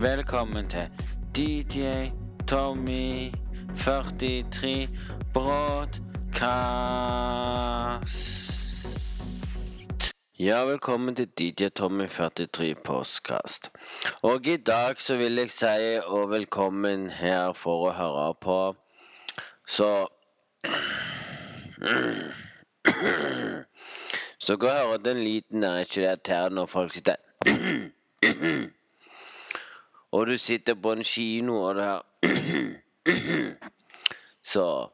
Velkommen til DJ Tommy 43 Broadcast. Ja, velkommen til DJ Tommy 43 Postkast. Og i dag så vil jeg si og velkommen her for å høre på. Så Så gå og hør den lyden der, ikke det irriterende når folk sitter Og du sitter på en kino og det her Så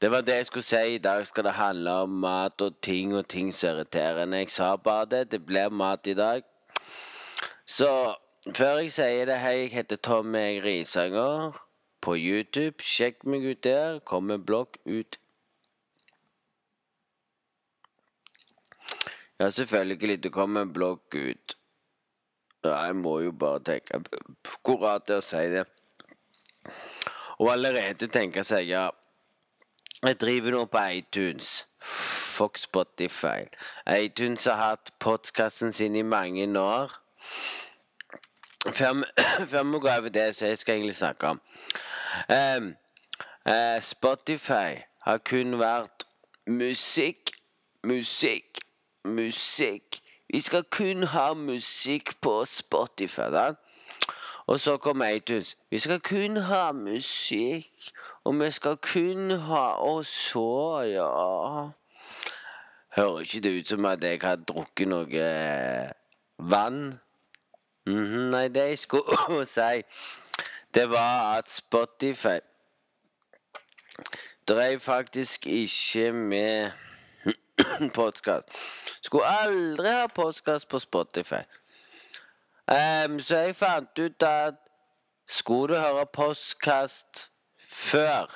Det var det jeg skulle si. I dag skal det handle om mat og ting og ting som irriterer. Jeg sa bare det. Det blir mat i dag. Så før jeg sier det, hei, jeg heter Tommy Risanger på YouTube. Sjekk meg ut der. Kommer blogg ut Ja, selvfølgelig. Det kommer en blogg ut. Jeg må jo bare tenke Hvor rart det er å si det. Og allerede tenke seg ja Jeg driver nå på iTunes. Fuck Spotify. iTunes har hatt podkasten sin i mange år. Før vi går over det så jeg skal egentlig snakke om um, uh, Spotify har kun vært musikk, musikk, musikk. Vi skal kun ha musikk på Spotify. da. Og så kom iTunes. Vi skal kun ha musikk, og vi skal kun ha Og så, ja Hører ikke det ut som at jeg har drukket noe eh, vann? Mm -hmm, nei, det jeg skulle si, det var at Spotify drev faktisk ikke med podkast. Skulle aldri ha podkast på Spotify. Um, så jeg fant ut at skulle du høre postkast før,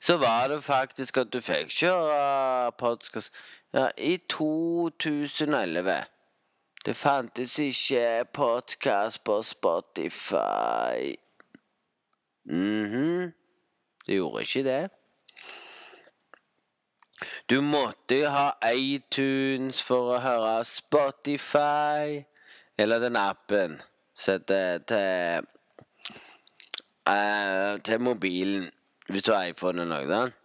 så var det faktisk at du fikk kjøre podkast ja, i 2011. Det fantes ikke podkast på Spotify. Mhm. Mm det gjorde ikke det. Du måtte ha iTunes for å høre Spotify. Eller den appen. Sett til uh, Til mobilen. Hvis du har iPhone eller noe. sånt.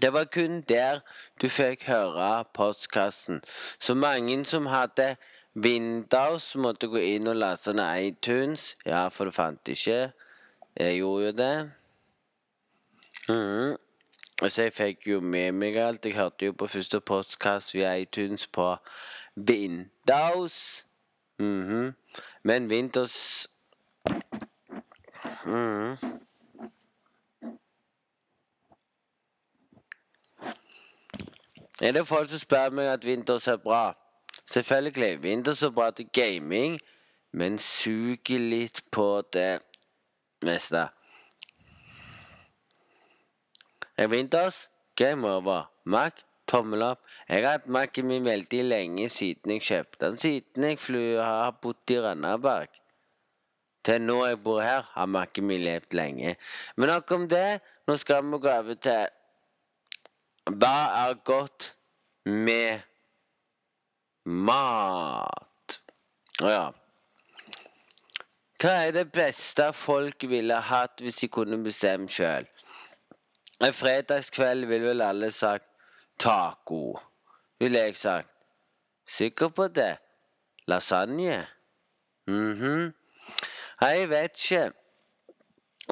Det var kun der du fikk høre postkassen. Så mange som hadde Windows, måtte gå inn og laste ned iTunes. Ja, for du fant ikke. Jeg gjorde jo det. Mm. Så jeg fikk jo med meg alt. Jeg hørte jo på første postkast via iTunes på Windows. Mm -hmm. Men Windows mm. Er det folk som spør meg at Windows er bra? Selvfølgelig. Windows er bra til gaming, men suger litt på det meste. Er Windows game over. Mac tommel opp. Jeg har hatt Mac-en min veldig lenge siden jeg kjøpte den. Siden jeg fly, har bodd i Randaberg. Til nå jeg bor her, har Mac-en min levd lenge. Men nok om det. Nå skal vi gå over til Hva er godt med mat? Å ja. Hva er det beste folk ville hatt hvis de kunne bestemme sjøl? En fredagskveld ville vel alle sagt taco. Ville jeg sagt. Sikker på det? Lasagne? Mhm. Jeg vet ikke.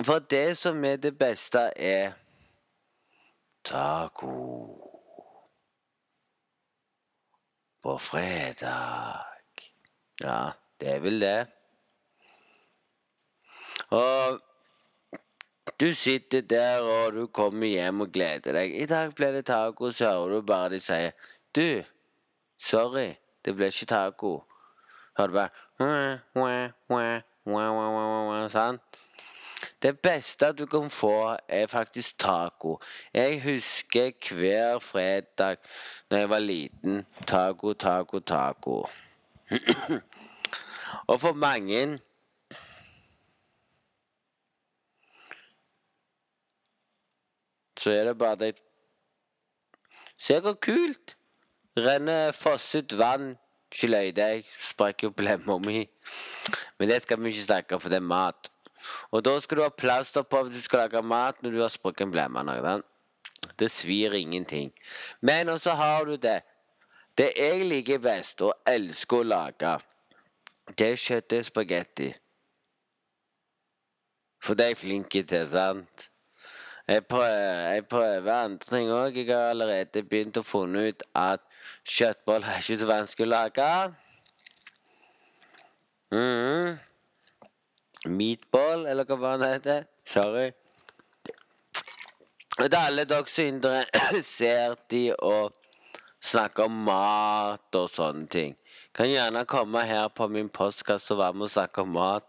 For det som er det beste, er taco. På fredag. Ja, det er vel det. Og du sitter der, og du kommer hjem og gleder deg. I dag ble det taco, så hører du bare de sier Du, sorry, det ble ikke taco. Hører du bare Sant? Det beste du kan få, er faktisk taco. Jeg husker hver fredag når jeg var liten. Taco, taco, taco. og for mange så er det bare det Se hvor kult! Renner fosset vann Skiløyde, jeg deg, sprekk jo blemma mi. Men det skal vi ikke snakke om, for det er mat. Og da skal du ha plaster på at du skal lage mat når du har sprukket en blemme. Det svir ingenting. Men også har du det. Det jeg liker best og elsker å lage, det er kjøttdeigspagetti. For det er jeg flink til, sant? Jeg prøver, jeg prøver andre ting òg. Jeg har allerede begynt å finne ut at kjøttboller er ikke så vanskelig å lage. Mm. Meatball, eller hva det heter. Sorry. Det er alle dere som er interessert i å snakke om mat og sånne ting. Kan gjerne komme her på min postkasse og være med og snakke om mat.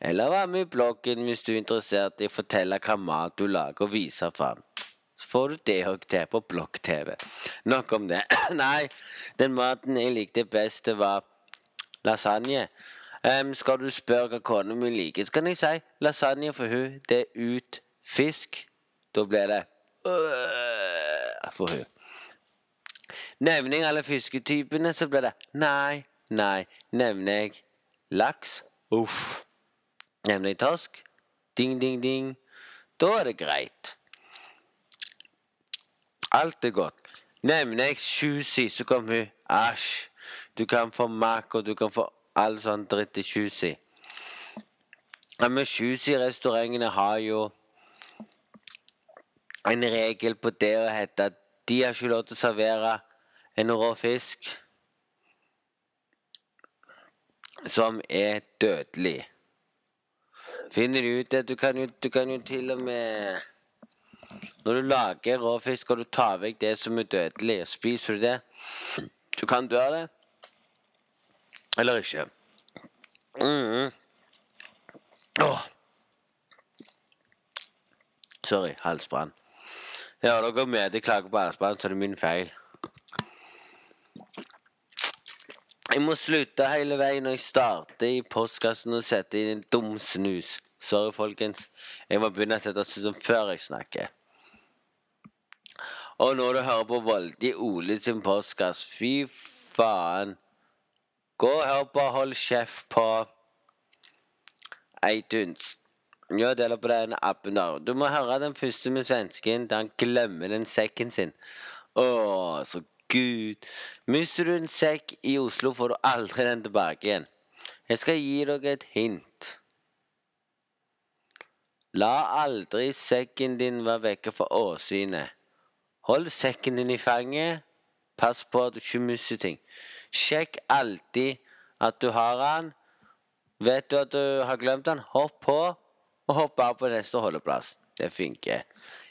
Eller vær med i bloggen hvis du er interessert i å fortelle hva mat du lager og vise fram. Så får du det òg til på blogg-TV. Nok om det. Nei, den maten jeg likte best, det var lasagne. Um, skal du spørre hva kona mi liker, så kan jeg si lasagne for hun, det er ut fisk. Da blir det for hun. Nevner jeg alle fisketypene, så blir det nei, nei. Nevner jeg laks, uff. Nevner torsk. Ding, ding, ding. Da er det greit. Alt er godt. Nevner jeg Shusi, så kommer hun. Æsj. Du kan få makk, og du kan få all sånn dritt i Shusi. Ja, men Shusi-restaurantene har jo en regel på det å hete at de har ikke lov til å servere en rå fisk som er dødelig. Finner du ut at Du kan jo, du kan jo til og med Når du lager råfisk, skal du ta vekk det som er dødelig. Spiser du det, du kan dø av det. Eller ikke. Mm. Oh. Sorry, halsbrann. Ja, dere med klager på halsbrann, så det er min feil. Jeg må slutte hele veien når jeg starter i postkassen og setter inn en dum snus. Sorry, folkens. Jeg må begynne å sette snus før jeg snakker. Og når du hører på Voldi Ole sin postkasse, fy faen. Gå og hør på Hold kjeft på iTunes. Ja, deler på den appen der. Du må høre den første med svensken der han glemmer den sekken sin. Å, så Gud. Mister du en sekk i Oslo, får du aldri den tilbake igjen. Jeg skal gi dere et hint. La aldri sekken din være vekke fra åsynet. Hold sekken din i fanget. Pass på at du ikke mister ting. Sjekk alltid at du har den. Vet du at du har glemt den, hopp på, og hopp av på neste holdeplass. Det funker.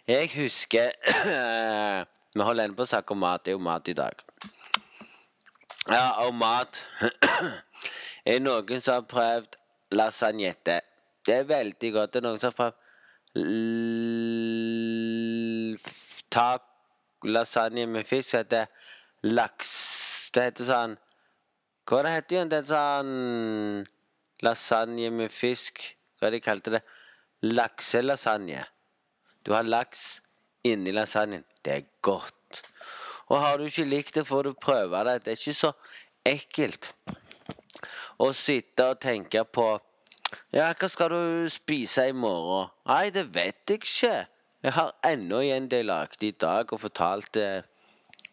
Jeg husker Vi holder ennå på å snakke om mat. Det er jo mat i dag. Ja, og mat Er noen som har prøvd lasagnette? Det er veldig godt. Det er noen som har prøvd lasagne med fisk. Det heter laks Det heter sånn Hva det heter igjen? Det er sånn lasagne med fisk. Hva de kalte det? Lakselasagne. Du har laks inni lasagnen. Det er godt. Og har du ikke likt det, får du prøve det. Det er ikke så ekkelt å sitte og tenke på Ja, hva skal du spise i morgen? Nei, det vet jeg ikke. Jeg har ennå igjen det jeg lagde i dag, og fortalte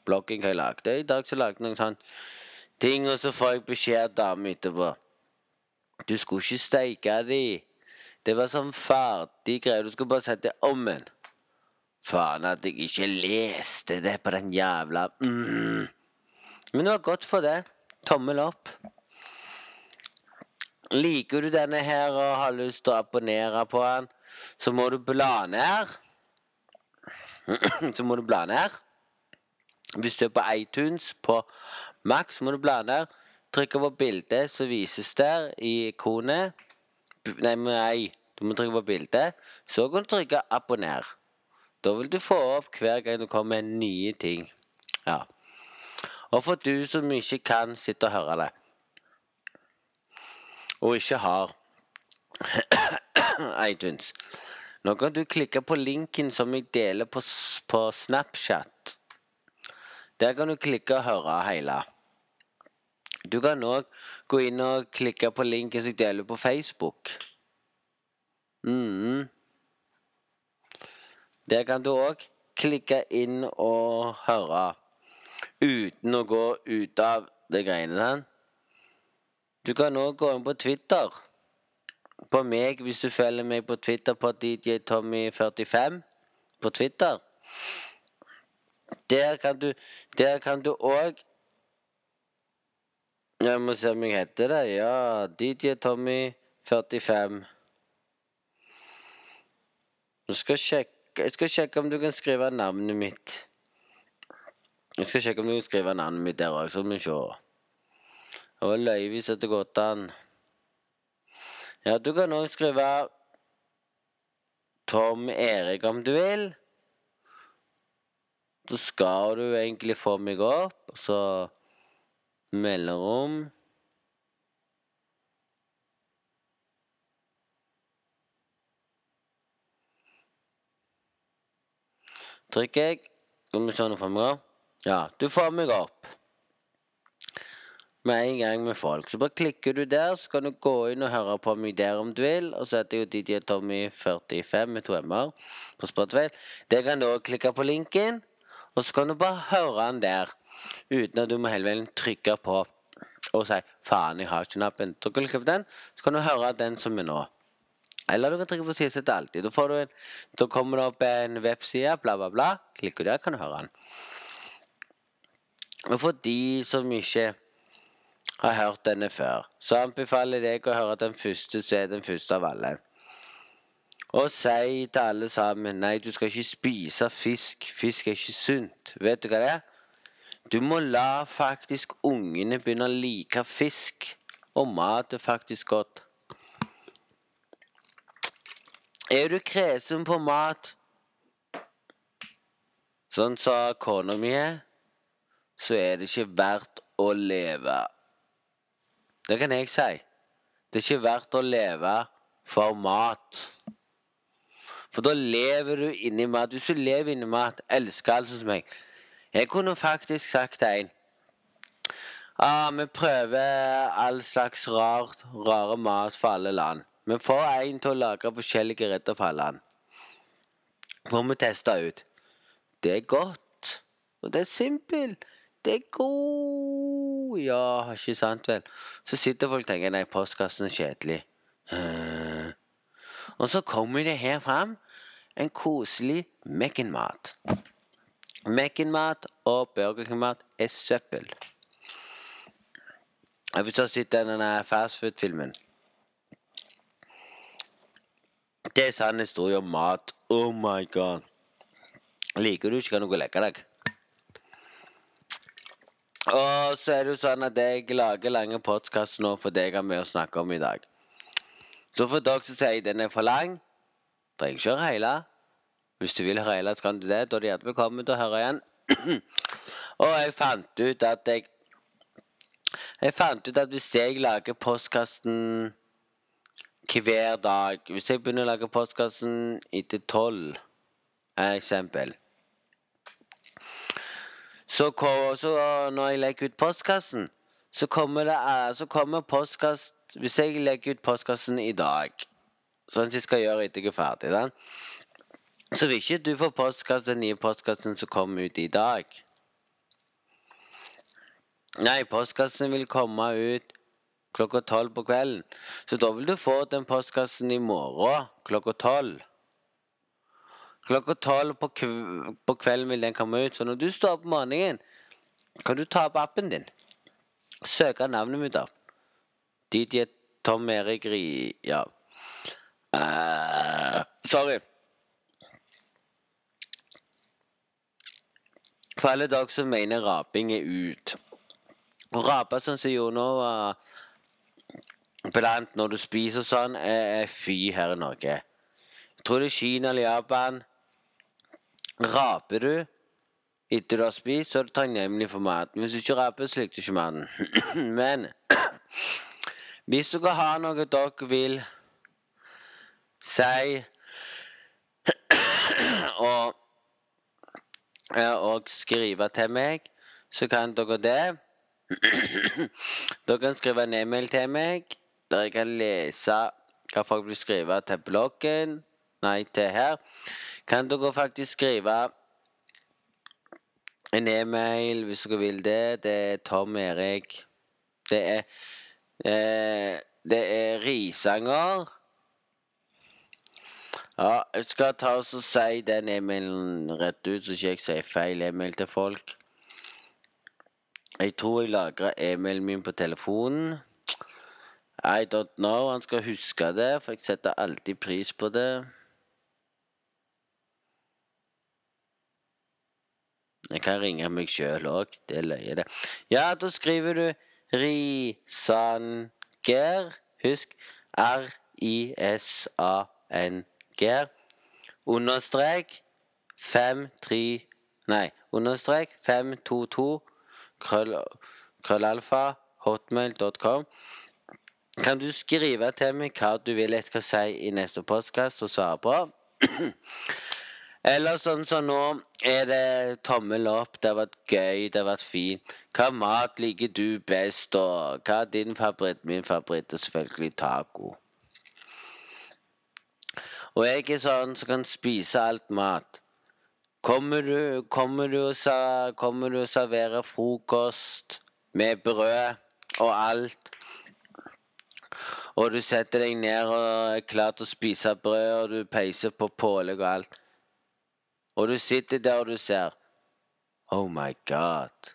bloggen hva jeg lagde. I dag så lagde jeg noen sånne ting, og så får jeg beskjed av damen etterpå. Du skulle ikke steike de. Det var sånn ferdig greie. Du skulle bare sette om en. Faen at jeg ikke leste det på den jævla mm. Men det var godt for det. Tommel opp. Liker du denne her og har lyst til å abonnere på den, så må du bla ned. så må du bla ned. Hvis du er på iTunes på Max, så må du bla ned. Trykk på bildet som vises der i ikonet. Nei, nei, du må trykke på bildet. Så kan du trykke 'abonner'. Da vil du få opp hver gang du kommer nye ting. Ja. Og for du som ikke kan sitte og høre det, og ikke har iTunes, nå kan du klikke på linken som jeg deler på, på Snapchat. Der kan du klikke og høre hele. Du kan òg gå inn og klikke på linken som jeg deler på Facebook. Mm. Der kan du òg klikke inn og høre uten å gå ut av det greiene der. Du kan òg gå inn på Twitter. På meg, hvis du følger meg på Twitter på DJ Tommy45 på Twitter. Der kan du Der kan du òg Jeg må se om jeg heter det. Ja, DJ Tommy45. Nå skal sjekke Jeg skal sjekke om du kan skrive navnet mitt. Jeg skal sjekke om du kan skrive navnet mitt der òg, så vi se. Det var løye hvis det gått an. Ja, du kan òg skrive Tom Erik om du vil. Så skal du egentlig få meg opp, og så mellomrom. Trykker jeg. Skal vi se om du får meg opp? Ja, du får meg opp. Med en gang med folk. Så bare klikker du der, så kan du gå inn og høre på meg der om du vil. Og så heter jo DJ Tommy45 med to m-er på Spotify. Der kan du òg klikke på linken, og så kan du bare høre den der. Uten at du må hele veien trykke på og si 'faen, jeg har ikke nappen'. Så klikker du på den, så kan du høre den som er nå. Eller du kan trykke på 'siste alltid'. Da, en, da kommer det opp en webside, bla, bla, bla. Klikker der, kan du høre den. Og for de som ikke har hørt denne før, så anbefaler jeg deg å høre den første, som er den første av alle. Og si til alle sammen nei, du skal ikke spise fisk. Fisk er ikke sunt. Vet du hva det er? Du må la faktisk ungene begynne å like fisk. Og mat er faktisk godt. Er du kresen på mat, sånn sa kona mi så er det ikke verdt å leve. Det kan jeg si. Det er ikke verdt å leve for mat. For da lever du inni mat. Hvis du lever inni mat, elsker alt som meg. Jeg kunne faktisk sagt til en ah, Vi prøver all slags rart, rare mat for alle land. Vi får en til å lage forskjellige retter for alle. Får vi teste ut. Det er godt. Og det er simpelt. Det er god Ja, ikke sant vel? Så sitter folk og tenker nei, postkassen er kjedelig. Og så kommer det her fram en koselig Mekken-mat. Mekken-mat og Burger King-mat er søppel. Hvis du har sett denne fastfood-filmen Det er sann historie om mat. Oh my god. Liker du ikke, kan du gå og legge deg. Og så er det jo sånn at jeg lager lange podkaster nå for jeg har med å snakke om i dag. Så for dere som sier den er for lang, trenger ikke høre hele. Hvis du vil høre hele, så kan du det. Da er du hjertelig velkommen til å høre igjen. og jeg fant ut at jeg Jeg fant ut at hvis jeg lager postkasten hver dag Hvis jeg begynner å lage postkassen etter tolv, eksempel så, så når jeg legger ut postkassen, så kommer det så kommer postkast Hvis jeg legger ut postkassen i dag, sånn som jeg skal gjøre etter jeg er ferdig, da, så vil ikke du få postkassen, den nye postkassen som kommer ut i dag. Nei, postkassen vil komme ut klokka tolv på kvelden. Så da vil du få den postkassen i morgen klokka tolv. Klokka tolv på, på kvelden vil den komme ut. Så når du står opp om morgenen, kan du ta opp appen din. Søke navnet mitt opp. DJ Tom Erik Ri... Ja. Uh, sorry. For alle dere som mener raping er ut. Å rape sånn som jeg gjorde nå, blant når du spiser sånn, er fy her i Norge. Jeg tror det er Kina eller Japan. Raper du etter du har spist, så er du takknemlig for maten. Hvis du ikke raper, så liker du ikke maten. Men hvis dere har noe dere vil si og, og skrive til meg, så kan dere det. Dere kan skrive en e-mail til meg der jeg kan lese hva folk vil skrive til bloggen. Nei, til her. Kan dere faktisk skrive en e-mail hvis dere vil det. Det er Tom Erik. Det er eh, Det er Risanger. Ja, jeg skal ta og si den e-mailen rett ut, så ikke jeg sier feil e-mail til folk. Jeg tror jeg lagrer e-mailen min på telefonen. I don't know. Han skal huske det, for jeg setter alltid pris på det. Jeg kan ringe meg sjøl òg. Det er løye, det. Ja, da skriver du Risanger. Husk R-I-S-A-N-G. Understrek 53 Nei, understrek 522 krøll, krøllalfa hotmail.com. Kan du skrive til meg hva du vil jeg skal si i neste postkast og svare på? Eller sånn som nå er det tommel opp, det har vært gøy, det har vært fint. Hva mat liker du best, og hva er din favoritt? Min favoritt er selvfølgelig taco. Og jeg er sånn som kan spise alt mat. Kommer du, kommer du, kommer du og serverer frokost med brød og alt? Og du setter deg ned og er klar til å spise brød, og du peiser på pålegg og alt. Og du sitter der og du ser Oh my God.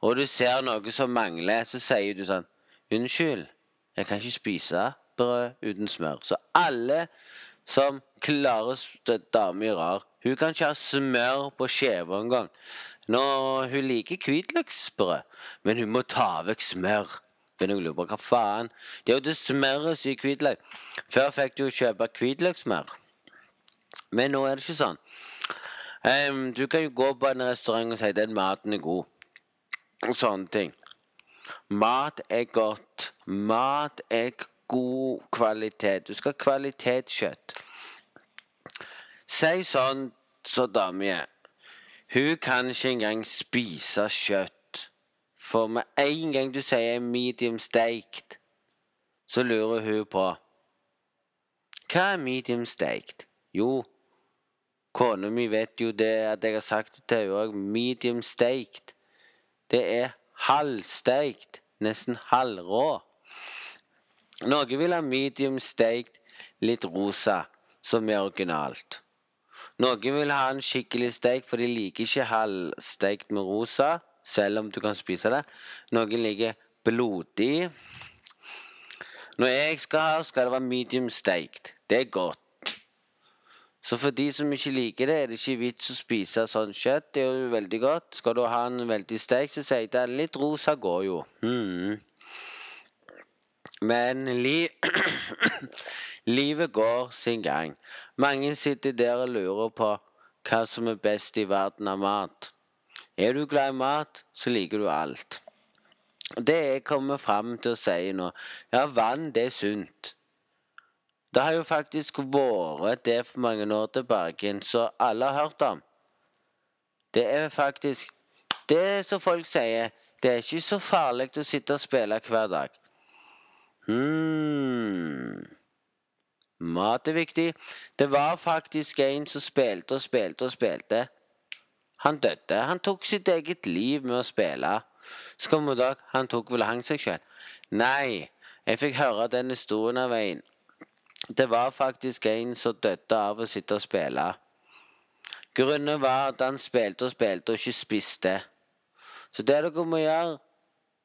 Og du ser noe som mangler, så sier du sånn Unnskyld, jeg kan ikke spise brød uten smør. Så alle som klarer Dame i rar. Hun kan ikke ha smør på skiva engang. Nå, hun liker hvitløksbrød, men hun må ta vekk smør. Begynner å lure på hva faen. Det er jo det smøres som er hvitløk. Før fikk du jo kjøpe hvitløkssmør. Men nå er det ikke sånn. Um, du kan jo gå på en restaurant og si den maten er god. Og sånne ting. Mat er godt. Mat er god kvalitet. Du skal ha kvalitetskjøtt. Si sånn så dama er. Hun kan ikke engang spise kjøtt. For med en gang du sier medium staked, så lurer hun på Hva er medium staked? Jo, Kona mi vet jo det at jeg har sagt det til henne òg. Medium staked. Det er halvsteikt. Nesten halvrå. Noen vil ha medium staked, litt rosa, som er originalt. Noen vil ha en skikkelig steik, for de liker ikke halvsteikt med rosa, selv om du kan spise det. Noen ligger blodig. Når jeg skal ha, skal det være medium steikt. Det er godt. Så for de som ikke liker det, er det ikke vits å spise sånn kjøtt. Det er jo veldig godt. Skal du ha en veldig steik, så sier jeg det. Litt rosa går jo. Mm. Men li livet går sin gang. Mange sitter der og lurer på hva som er best i verden av mat. Er du glad i mat, så liker du alt. Det jeg kommer fram til å si nå Ja, vann, det er sunt. Det har jo faktisk vært det for mange år tilbake, så alle har hørt om. Det er faktisk Det som folk sier, det er ikke så farlig å sitte og spille hver dag. hmm. Mat er viktig. Det var faktisk en som spilte og spilte og spilte. Han døde. Han tok sitt eget liv med å spille. Så kom dag, han tok vel og hang seg sjøl. Nei, jeg fikk høre den historien av en det var faktisk en som døde av å sitte og spille. Grunnen var at han spilte og spilte og ikke spiste. Så det dere må gjøre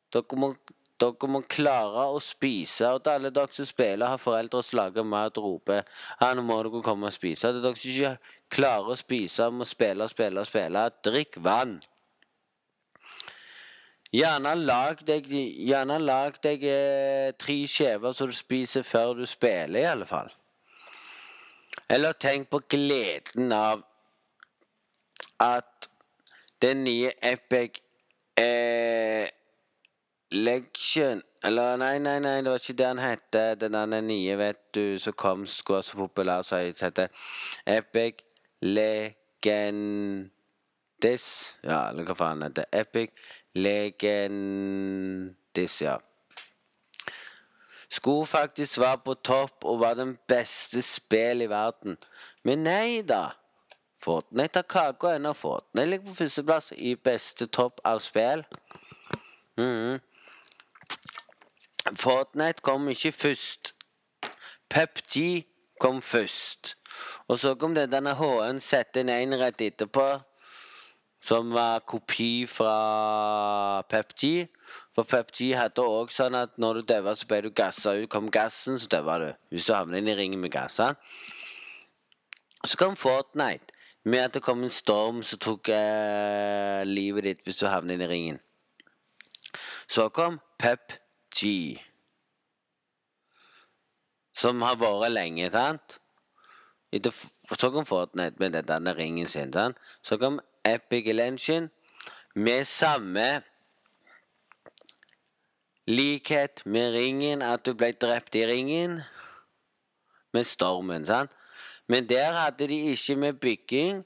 Dere må, dere må klare å spise. Og til alle dere som spiller, har foreldre som lager mat roper ja, nå må dere komme og spise. Til dere som ikke klarer å spise, må spille spille spille. Drikk vann. Gjerne lag deg, gjerne lag deg eh, tre skjever som du spiser før du spiller, i alle fall. Eller tenk på gleden av at den nye Epic eh, Legion Eller nei, nei, nei, det var ikke det han het. Den nye, vet du, som kom, skulle være så populær, som heter Epic Legendis Ja, eller hva faen heter Epic Legendis, ja. Skulle faktisk være på topp og være den beste spill i verden. Men nei da. Fortnite har kaka ennå. Fortnite ligger på førsteplass i beste topp av spill. Mm. Fortnite kom ikke først. PubG kom først. Og så kom det denne HN ZN1 rett etterpå, som var kopi fra PepG. For PepG hadde òg sånn at når du døva, så ble du gassa ut. Kom gassen, så døva du. Hvis du havnet inn i ringen med gassene. Så kom Fortnite med at det kom en storm som tok eh, livet ditt hvis du havnet inn i ringen. Så kom PubG. Som har vært lenge, sant? Etter, så kom Fortnite med denne ringen sin. sant? Så kom Epic Legend med samme likhet med ringen, at du ble drept i ringen med stormen. sant? Men der hadde de ikke med bygging,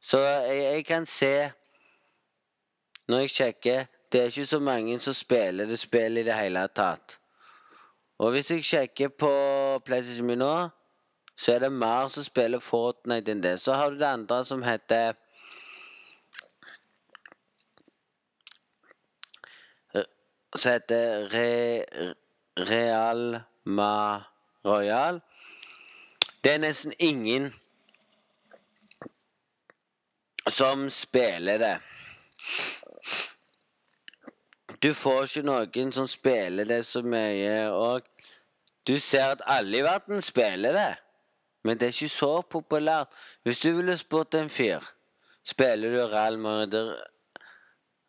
så jeg, jeg kan se Når jeg sjekker Det er ikke så mange som spiller det spillet i det hele tatt. Og hvis jeg sjekker på PlayStation min nå, så er det mer som spiller Fortnite enn det. Så har du det andre som heter Som heter Re, Real Ma Royal. Det er nesten ingen som spiller det. Du får ikke noen som spiller det så mye, og du ser at alle i verden spiller det. Men det er ikke så populært. Hvis du ville spurt en fyr Spiller du Ralma,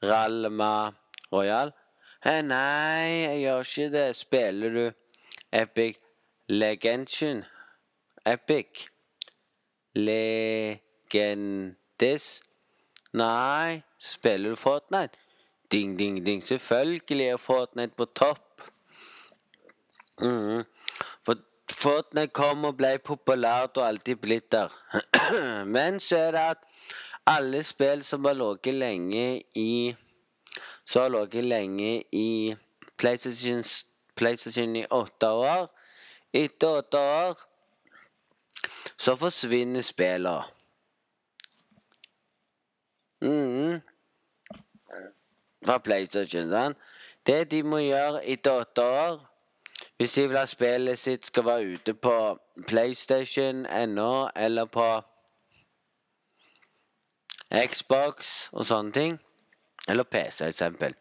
Ralma Royal? Eh, nei, jeg gjør ikke det. Spiller du Epic Legendtion? Epic Legendis? Nei. Spiller du Fortnite? Ding, ding, ding. Selvfølgelig er Fortnite på topp. Mm. For Fortnite kom og ble populært og alltid blitt der. Men så er det at alle spill som har ligget lenge i Så har ligget lenge i PlayStation, PlayStation i åtte år Etter åtte år så forsvinner spillene. Mm. Fra PlayStation, sant? Det de må gjøre etter åtte år hvis de vil ha spillet sitt skal være ute på PlayStation ennå, eller på Xbox og sånne ting, eller PC eksempel,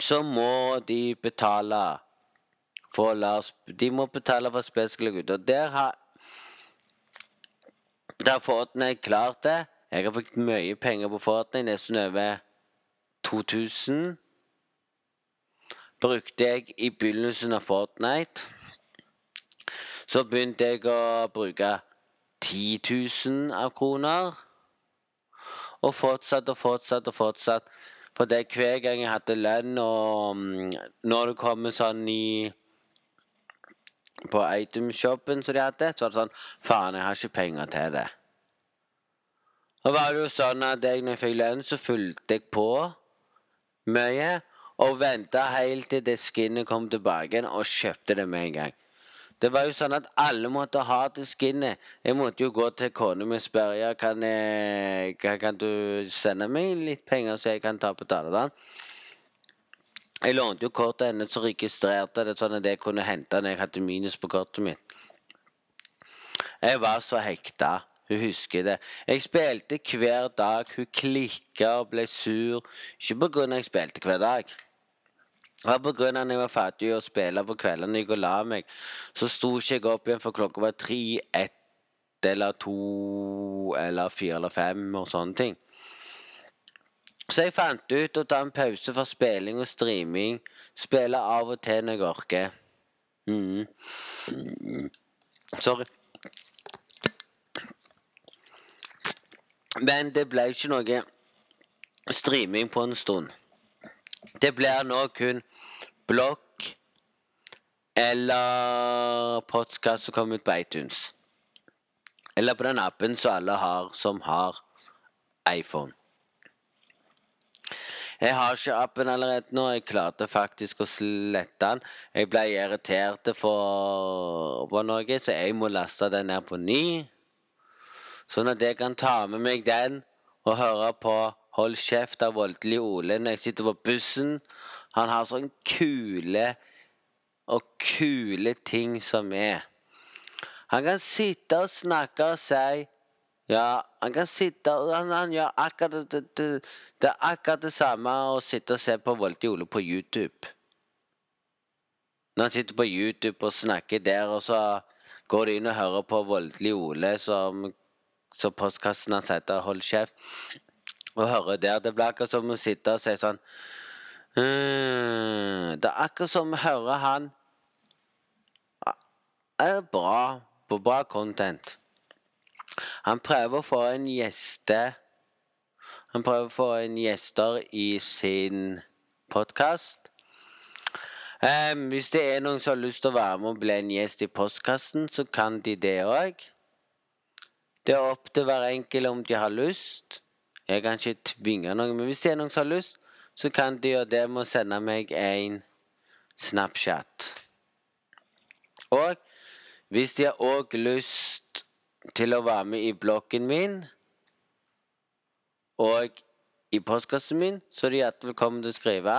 så må de betale for Lars De må betale for spillet skal ligge ute. Og der har Der Fortnite klart det. Jeg har brukt mye penger på Fortnite, nesten over 2000 brukte jeg i begynnelsen av Fortnite. Så begynte jeg å bruke 10 000 av kroner. Og fortsatt og fortsatt og fortsatt. For det er hver gang jeg hadde lønn, og mm, når det kommer sånn i På itemshopen som de hadde, så var det sånn Faen, jeg har ikke penger til det. Og var det jo sånn at jeg, når jeg fikk lønn, så fulgte jeg på mye. Og venta helt til det skinnet kom tilbake igjen, og kjøpte det med en gang. Det var jo sånn at alle måtte ha det skinnet. Jeg måtte jo gå til kona mi og spørre ja, kan, jeg, kan du sende meg litt penger, så jeg kan ta på Daladal. Jeg lånte jo kortet hennes og registrerte det sånn at jeg kunne hente når jeg hadde minus på kortet mitt. Jeg var så hekta. Hun husker det. Jeg spilte hver dag. Hun klikka og ble sur. Ikke på grunn av jeg spilte hver dag. Det var på grunn av at jeg var ferdig å spille på kveldene og la meg. Så sto ikke jeg opp igjen for klokka var tre, ett eller to eller fire eller fem og sånne ting. Så jeg fant ut å ta en pause fra spilling og streaming. Spille av og til når jeg orker. Mm. Sorry. Men det ble ikke noe streaming på en stund. Det blir nå kun blokk eller podkast som kommer ut på iTunes. Eller på den appen som alle har som har iPhone. Jeg har ikke appen allerede nå. Jeg klarte faktisk å slette den. Jeg ble irritert for på noe, så jeg må laste den ned på ny. Sånn at jeg kan ta med meg den og høre på Hold kjeft av voldelig Ole når jeg sitter på bussen. Han har sånn kule og kule ting som er. Han kan sitte og snakke og si Ja, han kan sitte og han, han gjør akkurat det, det, det, er akkurat det samme å sitte og se på Voldelig Ole på YouTube. Når han sitter på YouTube og snakker der, og så går de inn og hører på Voldelig Ole som så postkassen hans heter Hold kjeft. Og hører der. Det blir akkurat som å sitte og si sånn mm, Det er akkurat som å høre han er bra på bra content. Han prøver å få en gjeste Han prøver å få en gjester i sin podkast. Um, hvis det er noen som har lyst til å være med og bli en gjest i postkassen, så kan de det òg. Det er opp til hver enkelt om de har lyst. Jeg kan ikke tvinge noen, men hvis det er noen som har lyst, så kan de gjøre det med å sende meg en Snapchat. Og hvis de har òg lyst til å være med i bloggen min og i postkassen min, så er de hjertelig velkommen til å skrive.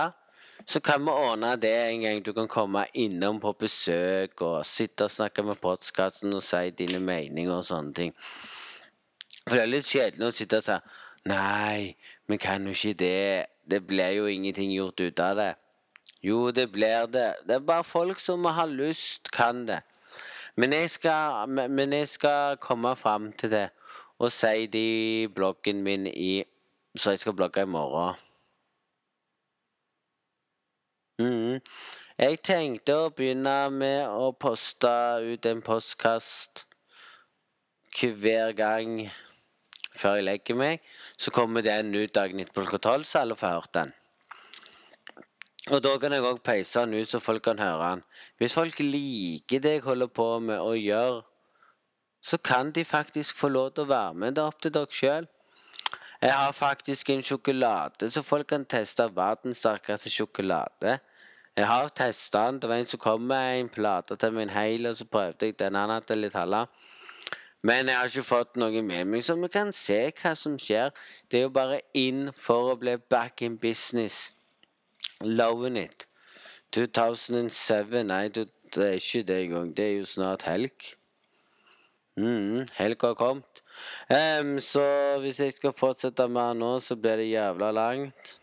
Så kan vi ordne det en gang du kan komme innom på besøk og sitte og snakke med postkassen og si dine meninger og sånne ting. For det er litt kjedelig å sitte og si Nei, vi kan jo ikke det. Det blir jo ingenting gjort ut av det. Jo, det blir det. Det er bare folk som har lyst, kan det. Men jeg skal, men jeg skal komme fram til det og si det i bloggen min i Så jeg skal blogge i morgen. Mm. Jeg tenkte å begynne med å poste ut en postkast hver gang før jeg legger meg. Så kommer den ut dagen etter klokka tolv, så alle får hørt den. Og da kan jeg òg peise den ut, så folk kan høre den. Hvis folk liker det jeg holder på med å gjøre, så kan de faktisk få lov til å være med. Det er opp til dere sjøl. Jeg har faktisk en sjokolade, så folk kan teste verdens sterkeste sjokolade. Jeg har testa den. Det var en som kom med en plate til min heil, og så prøvde jeg den. Han hadde litt halla. Men jeg har ikke fått noe med meg, så vi kan se hva som skjer. Det er jo bare inn for å bli back in business. Loving it. 2007 Nei, det er ikke det engang. Det er jo snart helg. Mm, helga har kommet. Um, så hvis jeg skal fortsette med nå, så blir det jævla langt.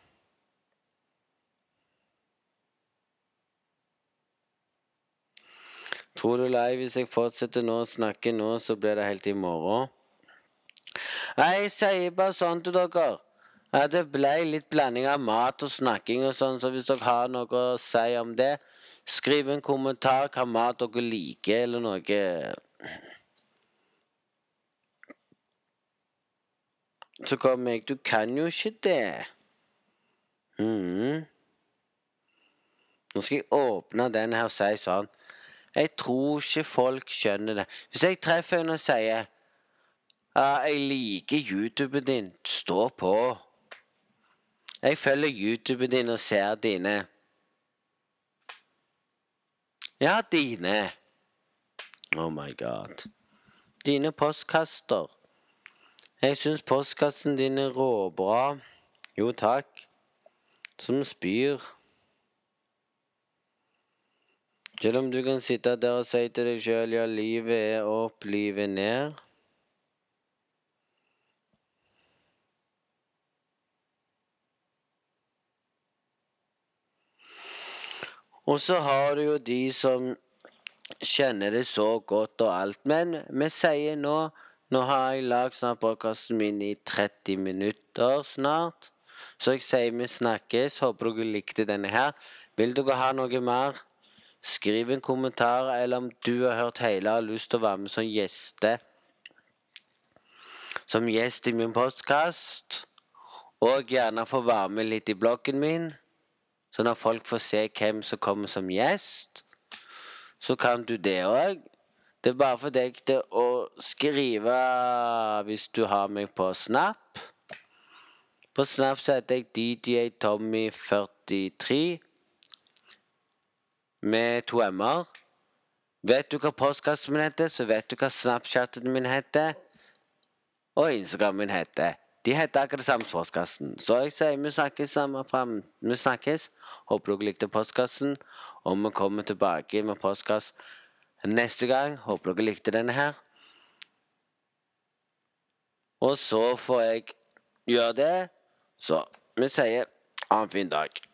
Tror du lei hvis jeg fortsetter nå å snakke nå, så blir det helt i morgen? Jeg sier bare sånn til dere. At det ble litt blanding av mat og snakking og sånn, så hvis dere har noe å si om det, skriv en kommentar hva mat dere liker, eller noe. Så kom jeg Du kan jo ikke det. Mm. Nå skal jeg åpne den her og si sånn jeg tror ikke folk skjønner det. Hvis jeg treffer en og sier ah, 'Jeg liker YouTuben din. Stå på.' Jeg følger YouTuben din og ser dine. Ja, dine. Oh my god. Dine postkaster. Jeg syns postkassen din er råbra. Jo, takk. Som spyr. Selv om du kan sitte der og si til deg sjøl ja, livet er opp, livet er ned. Og så har du jo de som kjenner det så godt og alt. Men vi sier nå Nå har jeg lagd snart podkasten min i 30 minutter snart. Så jeg sier vi snakkes. Håper dere likte denne her. Vil dere ha noe mer? Skriv en kommentar, eller om du har hørt hele og har lyst til å være med som gjeste. Som gjest i min podkast. Og gjerne få være med litt i bloggen min. Så når folk får se hvem som kommer som gjest, så kan du det òg. Det er bare for deg til å skrive hvis du har meg på Snap. På Snap så heter jeg DJ Tommy43 med to m-er. Vet du hva postkassen min heter, så vet du hva Snapchatten min heter. Og Instagram min heter. De heter akkurat det samme postkassen. Så jeg sier vi snakkes sammen fram. Vi snakkes. Håper dere likte postkassen. Og vi kommer tilbake med postkass neste gang. Håper dere likte denne her. Og så får jeg gjøre det. Så vi sier ha en fin dag.